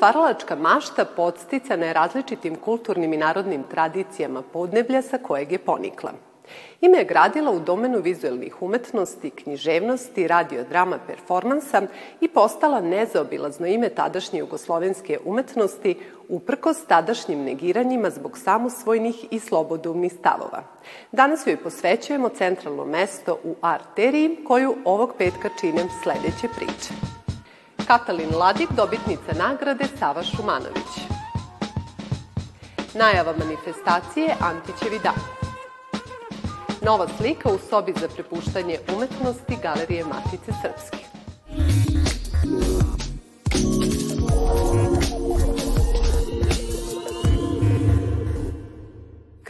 stvaralačka mašta podsticana je različitim kulturnim i narodnim tradicijama podneblja sa kojeg je ponikla. Ime je gradila u domenu vizuelnih umetnosti, književnosti, radiodrama, performansa i postala nezaobilazno ime tadašnje jugoslovenske umetnosti uprkos tadašnjim negiranjima zbog samosvojnih i slobodumnih stavova. Danas joj posvećujemo centralno mesto u arteriji koju ovog petka čine sledeće priče. Katalin Ladik, dobitnica nagrade Sava Šumanović. Najava manifestacije Antićevi dan. Nova slika u sobi za prepuštanje umetnosti Galerije Matice Srpske.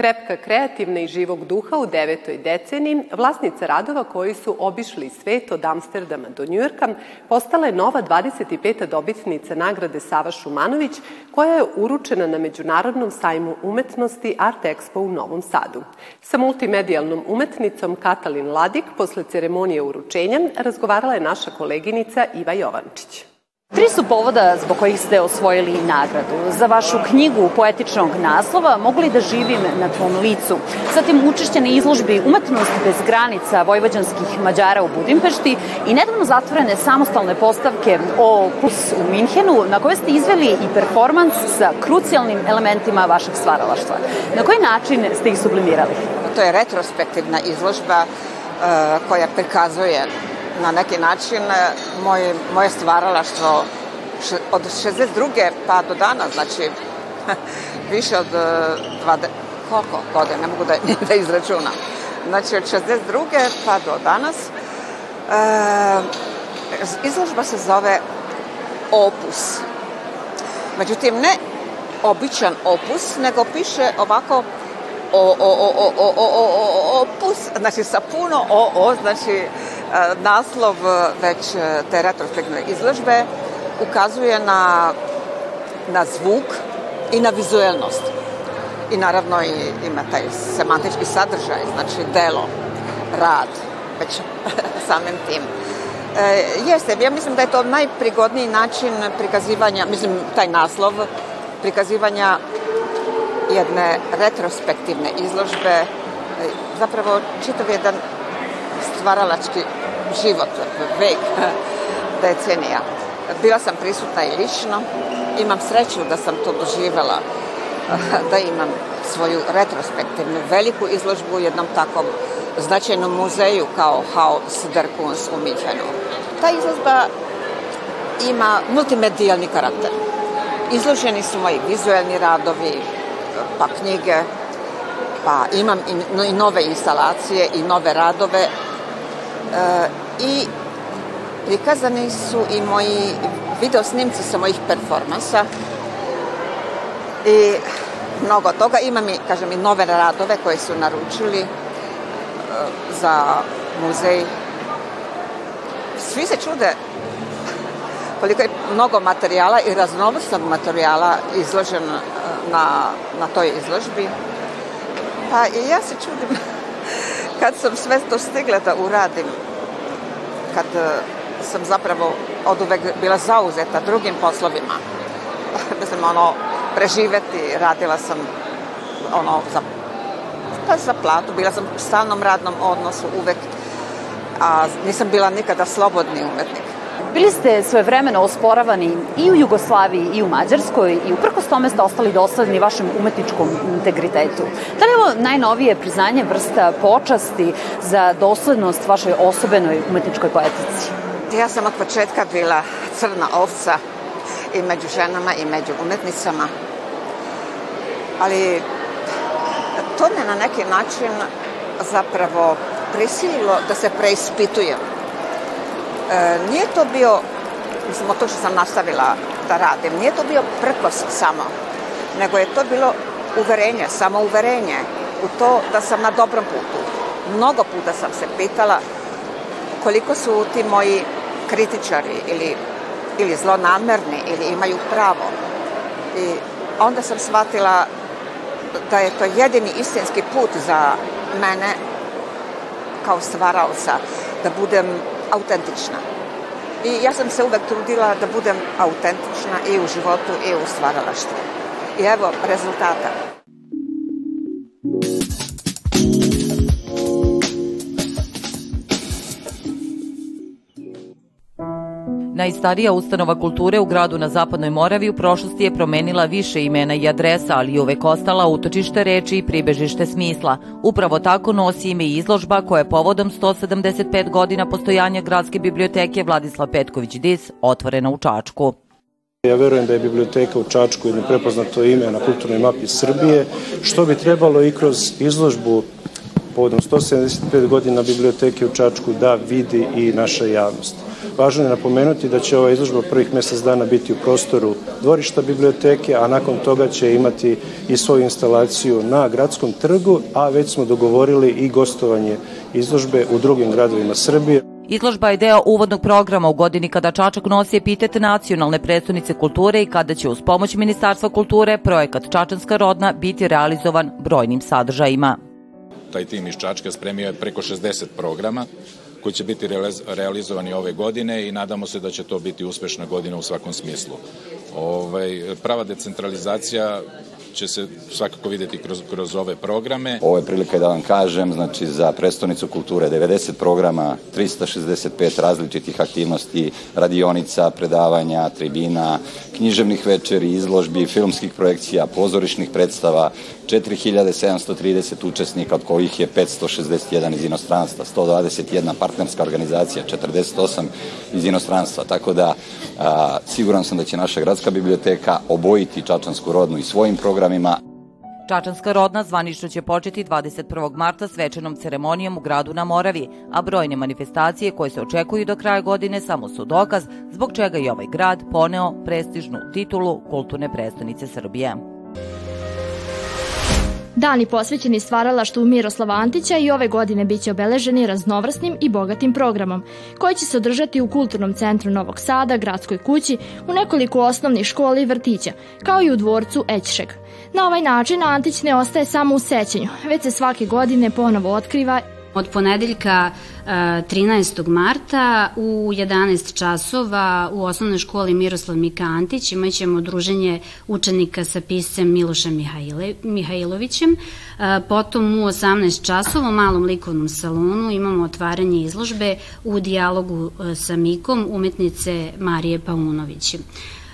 Krepka kreativna i živog duha u devetoj deceniji, vlasnica radova koji su obišli svet od Amsterdama do Njujorka, postala je nova 25. dobitnica nagrade Sava Šumanović, koja je uručena na Međunarodnom sajmu umetnosti Art Expo u Novom Sadu. Sa multimedijalnom umetnicom Katalin Ladik posle ceremonije uručenja razgovarala je naša koleginica Iva Jovančić. Tri su povoda zbog kojih ste osvojili nagradu. Za vašu knjigu poetičnog naslova Mogu li da živim na tvom licu? Zatim učešće na izložbi Umetnost bez granica vojvođanskih Mađara u Budimpešti i nedavno zatvorene samostalne postavke o Plus u Minhenu na kojoj ste izveli i performans sa krucijalnim elementima vašeg stvaralaštva. Na koji način ste ih sublimirali? To je retrospektivna izložba uh, koja prikazuje na neki način e, moj, moje stvaralaštvo od 62. pa do dana, znači više od 20, e, koliko godine, ne mogu da, da izračunam. Znači od 62. pa do danas. E, izložba se zove Opus. Međutim, ne običan opus, nego piše ovako o, o, o, o, o, o, o, opus, znači sa puno o, o, znači naslov već e, te retrospektivne izložbe ukazuje na, na zvuk i na vizuelnost. I naravno i, ima taj semantički sadržaj, znači delo, rad, već samim tim. E, jeste, ja mislim da je to najprigodniji način prikazivanja, mislim taj naslov, prikazivanja jedne retrospektivne izložbe, e, zapravo čitav jedan stvaralački život, vek, decenija. Bila sam prisutna i lično, imam sreću da sam to doživela, da imam svoju retrospektivnu veliku izložbu u jednom takvom značajnom muzeju kao Haus der Kunst u Minhenu. Ta izložba ima multimedijalni karakter. Izloženi su moji vizuelni radovi, pa knjige, pa imam i nove instalacije i nove radove i prikazani su i moji video snimci sa mojih performansa i mnogo toga. Imam i, kažem, i nove radove koje su naručili e, za muzej. Svi se čude koliko je mnogo materijala i raznovrsnog materijala izložen e, na, na toj izložbi. Pa i ja se čudim kad sam sve to stigla da uradim, kad e, sam zapravo od uvek bila zauzeta drugim poslovima, mislim, ono, preživeti, radila sam ono, za, pa za platu, bila sam u stalnom radnom odnosu uvek, a nisam bila nikada slobodni umetnik. Bili ste svoje vremeno osporavani i u Jugoslaviji i u Mađarskoj i uprkos tome ste ostali dosledni vašem umetničkom integritetu. Da li je ovo najnovije priznanje vrsta počasti za doslednost vašoj osobenoj umetničkoj poetici? Ja sam od početka bila crna ovca i među ženama i među umetnicama. Ali to me na neki način zapravo prisililo da se preispitujem nije to bio, mislim, to što sam nastavila da radim, nije to bio prkos samo, nego je to bilo uverenje, samo uverenje u to da sam na dobrom putu. Mnogo puta sam se pitala koliko su ti moji kritičari ili, ili zlonamerni ili imaju pravo. I onda sam shvatila da je to jedini istinski put za mene kao stvaralca, da budem autentična. I ja sam se uvek trudila da budem autentična i u životu i u stvaralaštvu. I evo rezultata. Najstarija ustanova kulture u gradu na Zapadnoj Moravi u prošlosti je promenila više imena i adresa, ali uvek ostala utočište reči i pribežište smisla. Upravo tako nosi ime i izložba koja je povodom 175 godina postojanja Gradske biblioteke Vladislav Petković Dis otvorena u Čačku. Ja verujem da je biblioteka u Čačku jedno prepoznato ime na kulturnoj mapi Srbije, što bi trebalo i kroz izložbu povodom 175 godina biblioteke u Čačku da vidi i naša javnost. Važno je napomenuti da će ova izložba prvih mesec dana biti u prostoru dvorišta biblioteke, a nakon toga će imati i svoju instalaciju na gradskom trgu, a već smo dogovorili i gostovanje izložbe u drugim gradovima Srbije. Izložba je deo uvodnog programa u godini kada Čačak nosi epitet nacionalne predstavnice kulture i kada će uz pomoć Ministarstva kulture projekat Čačanska rodna biti realizovan brojnim sadržajima. Taj tim iz Čačka spremio je preko 60 programa koji će biti realizovani ove godine i nadamo se da će to biti uspešna godina u svakom smislu. Ovaj, prava decentralizacija će se svakako videti kroz, kroz ove programe. Ovo je prilika da vam kažem, znači za prestonicu kulture 90 programa, 365 različitih aktivnosti, radionica, predavanja, tribina, književnih večeri, izložbi, filmskih projekcija, pozorišnih predstava, 4730 učesnika, od kojih je 561 iz inostranstva, 121 partnerska organizacija, 48 iz inostranstva, tako da a, siguran sam da će naša gradska biblioteka obojiti Čačansku rodnu i svojim programima. Čačanska rodna zvanično će početi 21. marta svečanom ceremonijom u gradu na Moravi, a brojne manifestacije koje se očekuju do kraja godine samo su dokaz zbog čega je ovaj grad poneo prestižnu titulu kulturne prestonice Srbije. Dani posvećeni stvaralaštvu Miroslava Antića i ove godine biće obeleženi raznovrsnim i bogatim programom, koji će se održati u Kulturnom centru Novog Sada, Gradskoj kući, u nekoliko osnovnih škola i vrtića, kao i u dvorcu Ećšeg. Na ovaj način Antić ne ostaje samo u sećanju, već se svake godine ponovo otkriva Od ponedeljka 13. E, marta u 11 časova u osnovnoj školi Miroslav Mika Antić imaćemo druženje učenika sa piscem Milošem Mihajle, Mihajlovićem. E, potom u 18 časova u malom likovnom salonu imamo otvaranje izložbe u dijalogu e, sa Mikom umetnice Marije Paunović.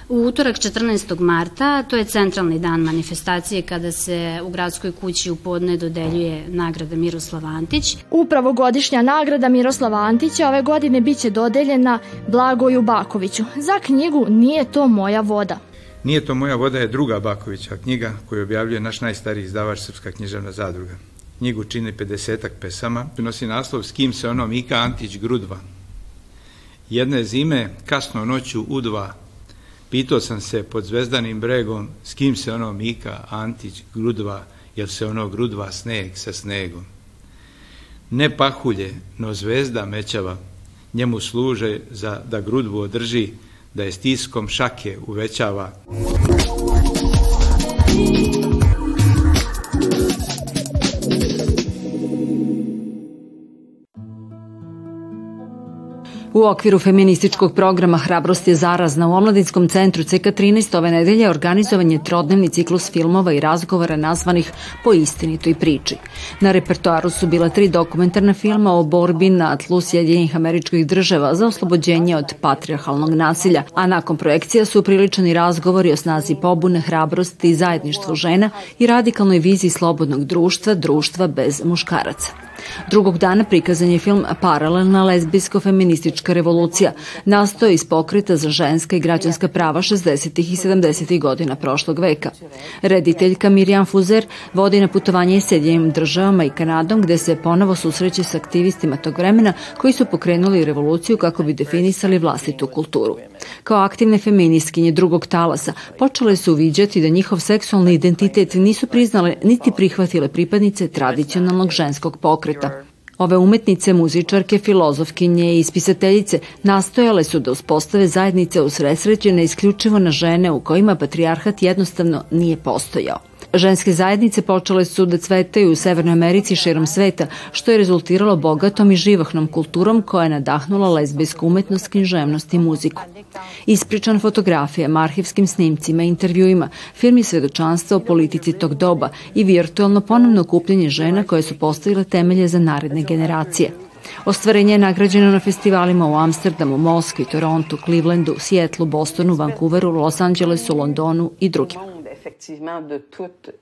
U utorak 14. marta, to je centralni dan manifestacije kada se u gradskoj kući u podne dodeljuje nagrada Miroslav Antić. Upravo godišnja nagrada Miroslava Antića ove godine biće dodeljena Blagoju Bakoviću za knjigu Nije to moja voda. Nije to moja voda je druga Bakovića knjiga koju objavljuje naš najstariji izdavač Srpska književna zadruga. Knjigu čini 50 pesama, nosi naslov S kim se ono Mika Antić grudva. Jedne zime, kasno noću u dva, Pitao sam se pod zvezdanim bregom s kim se ono Mika Antić grudva, jel se ono grudva sneg sa snegom. Ne pahulje, no zvezda mećava, njemu služe za da grudvu održi, da je stiskom šake uvećava. U okviru feminističkog programa Hrabrost je zarazna u Omladinskom centru CK13 ove nedelje organizovan je trodnevni ciklus filmova i razgovora nazvanih Po istinitoj priči. Na repertoaru su bila tri dokumentarna filma o borbi na tlu Sjedinjenih američkih država za oslobođenje od patriarhalnog nasilja, a nakon projekcija su priličani razgovori o snazi pobune, hrabrosti i zajedništvu žena i radikalnoj viziji slobodnog društva, društva bez muškaraca. Drugog dana prikazan je film Paralelna lezbijsko-feministička revolucija, nastao iz pokreta za ženska i građanska prava 60. i 70. godina prošlog veka. Rediteljka Mirjam Fuzer vodi na putovanje Sjedinjenim državama i Kanadom gde se ponovo susreće sa aktivistima tog vremena koji su pokrenuli revoluciju kako bi definisali vlastitu kulturu. Kao aktivne feministkinje drugog talasa počele su uviđati da njihov seksualni identitet nisu priznale niti prihvatile pripadnice tradicionalnog ženskog pokreta. Ove umetnice, muzičarke, filozofkinje i ispisateljice nastojale su da uspostave zajednice usresređene isključivo na žene u kojima patrijarhat jednostavno nije postojao. Ženske zajednice počele su da cvetaju u Severnoj Americi širom sveta, što je rezultiralo bogatom i živahnom kulturom koja je nadahnula lezbijsku umetnost, književnost i muziku. Ispričan fotografijama, arhivskim snimcima, intervjuima, film je svedočanstva o politici tog doba i virtualno ponovno okupljenje žena koje su postavile temelje za naredne generacije. Ostvarenje je nagrađeno na festivalima u Amsterdamu, Moskvi, Torontu, Clevelandu, Sijetlu, Bostonu, Vancouveru, Los Angelesu, Londonu i drugim. effectivement de toutes.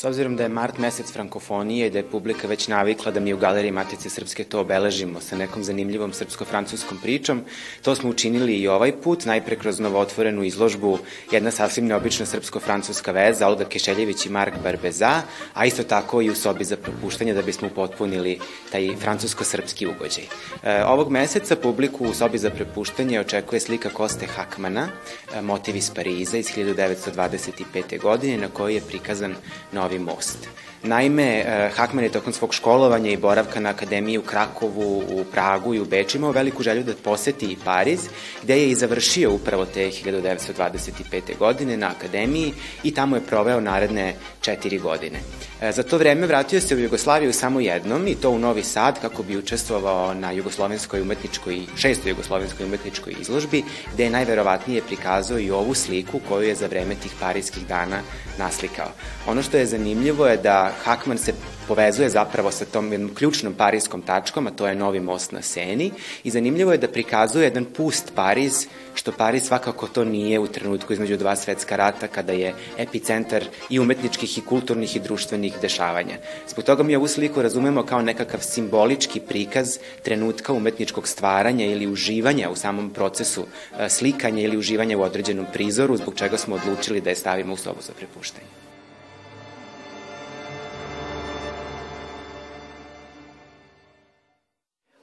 S obzirom da je mart mesec frankofonije i da je publika već navikla da mi u Galeriji Matice Srpske to obeležimo sa nekom zanimljivom srpsko-francuskom pričom, to smo učinili i ovaj put, najpre kroz novootvorenu izložbu jedna sasvim neobična srpsko-francuska veza, Olga Kešeljević i Mark Barbeza, a isto tako i u sobi za propuštanje da bismo upotpunili taj francusko-srpski ugođaj. E, ovog meseca publiku u sobi za prepuštanje očekuje slika Koste Hakmana, e, motiv iz Pariza iz 1925. godine na kojoj je prikazan novi Novi most. Naime, eh, Hakman je tokom svog školovanja i boravka na akademiji u Krakovu, u Pragu i u Beču imao veliku želju da poseti i Pariz, gde je i završio upravo te 1925. godine na akademiji i tamo je proveo naredne četiri godine. Eh, za to vreme vratio se u Jugoslaviju samo jednom i to u Novi Sad kako bi učestvovao na jugoslovenskoj umetničkoj, šestoj jugoslovenskoj umetničkoj izložbi, gde je najverovatnije prikazao i ovu sliku koju je za vreme tih parijskih dana naslikao. Ono što je zanimljivo je da Hakman se povezuje zapravo sa tom jednom ključnom parijskom tačkom, a to je novi most na Seni i zanimljivo je da prikazuje jedan pust Pariz, što Pariz svakako to nije u trenutku između dva svetska rata kada je epicentar i umetničkih i kulturnih i društvenih dešavanja. Zbog toga mi ovu sliku razumemo kao nekakav simbolički prikaz trenutka umetničkog stvaranja ili uživanja u samom procesu e, slikanja ili uživanja u određenom prizoru, zbog čega smo odlučili da je stavimo u sobu za prepuštanje.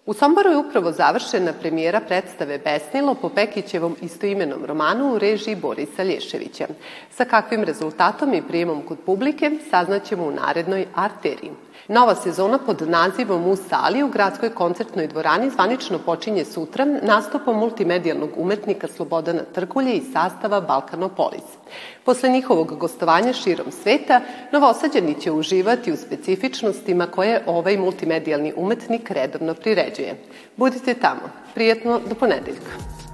U Somboru je upravo završena premijera predstave Besnilo po Pekićevom istoimenom romanu u režiji Borisa Lješevića. Sa kakvim rezultatom i prijemom kod publike saznaćemo u narednoj arteriji. Nova sezona pod nazivom U sali u gradskoj koncertnoj dvorani zvanično počinje sutra nastupom multimedijalnog umetnika Slobodana Trkulje i sastava Balkanopolis. Posle njihovog gostovanja širom sveta, novosađani će uživati u specifičnostima koje ovaj multimedijalni umetnik redovno priređuje. Budite tamo. Prijetno do ponedeljka.